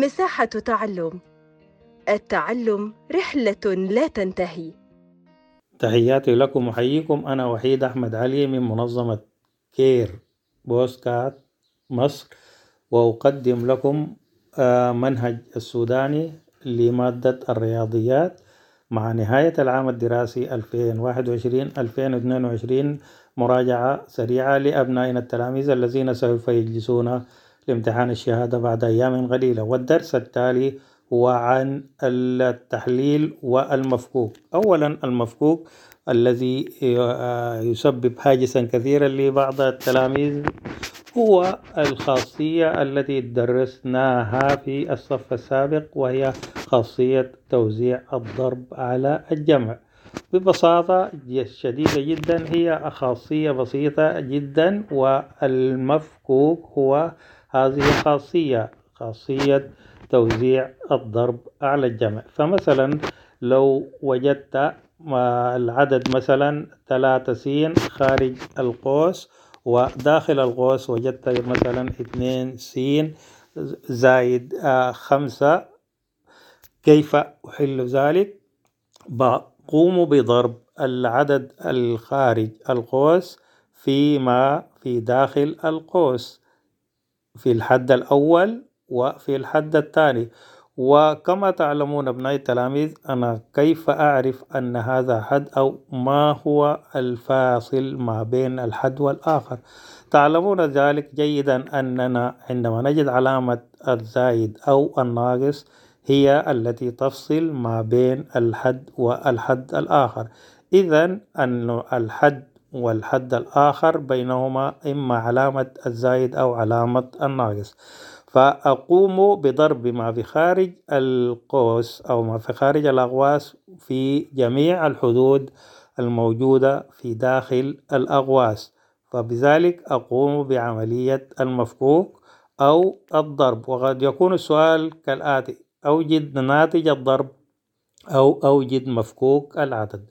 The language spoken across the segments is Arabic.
مساحة تعلم. التعلم رحلة لا تنتهي. تحياتي لكم وحييكم أنا وحيد أحمد علي من منظمة كير بوسكات مصر وأقدم لكم منهج السوداني لمادة الرياضيات مع نهاية العام الدراسي 2021-2022 مراجعة سريعة لأبنائنا التلاميذ الذين سوف يجلسون لامتحان الشهادة بعد أيام قليلة والدرس التالي هو عن التحليل والمفكوك. أولا المفكوك الذي يسبب هاجسا كثيرا لبعض التلاميذ هو الخاصية التي درسناها في الصف السابق وهي خاصية توزيع الضرب على الجمع. ببساطة شديدة جدا هي خاصية بسيطة جدا والمفكوك هو هذه خاصية خاصية توزيع الضرب على الجمع فمثلا لو وجدت العدد مثلا ثلاثة سين خارج القوس وداخل القوس وجدت مثلا اثنين سين زايد خمسة كيف أحل ذلك؟ بقوم بضرب العدد الخارج القوس فيما في داخل القوس في الحد الأول وفي الحد الثاني. وكما تعلمون أبنائي التلاميذ أنا كيف أعرف أن هذا حد أو ما هو الفاصل ما بين الحد والآخر؟ تعلمون ذلك جيدا أننا عندما نجد علامة الزايد أو الناقص هي التي تفصل ما بين الحد والحد الآخر. إذا أن الحد والحد الآخر بينهما إما علامة الزايد أو علامة الناقص. فأقوم بضرب ما في خارج القوس أو ما في خارج الأقواس في جميع الحدود الموجودة في داخل الأقواس فبذلك أقوم بعملية المفكوك أو الضرب. وقد يكون السؤال كالآتي أوجد ناتج الضرب أو أوجد مفكوك العدد.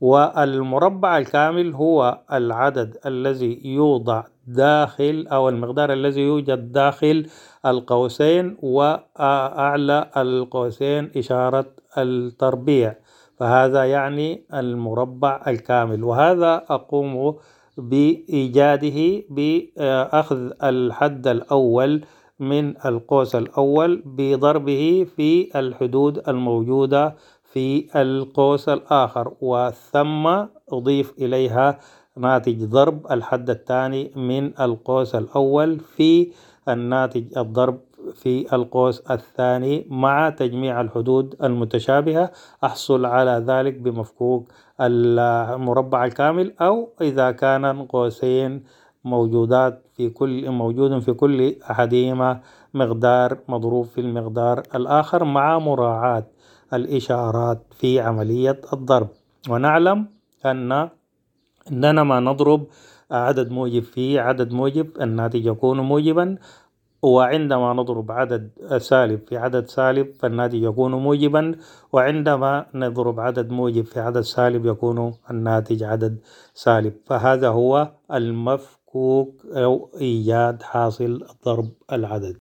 والمربع الكامل هو العدد الذي يوضع داخل أو المقدار الذي يوجد داخل القوسين وأعلى القوسين إشارة التربيع. فهذا يعني المربع الكامل. وهذا أقوم بإيجاده بأخذ الحد الأول من القوس الأول بضربه في الحدود الموجودة في القوس الآخر وثم أضيف إليها ناتج ضرب الحد الثاني من القوس الأول في الناتج الضرب في القوس الثاني مع تجميع الحدود المتشابهة. أحصل على ذلك بمفكوك المربع الكامل أو إذا كان قوسين موجودات في كل موجود في كل أحدهما مقدار مضروب في المقدار الآخر مع مراعاة الإشارات في عملية الضرب. ونعلم أن إننا ما نضرب عدد موجب في عدد موجب الناتج يكون موجبا. وعندما نضرب عدد سالب في عدد سالب فالناتج يكون موجبا. وعندما نضرب عدد موجب في عدد سالب يكون الناتج عدد سالب. فهذا هو المفكوك أو إيجاد حاصل ضرب العدد.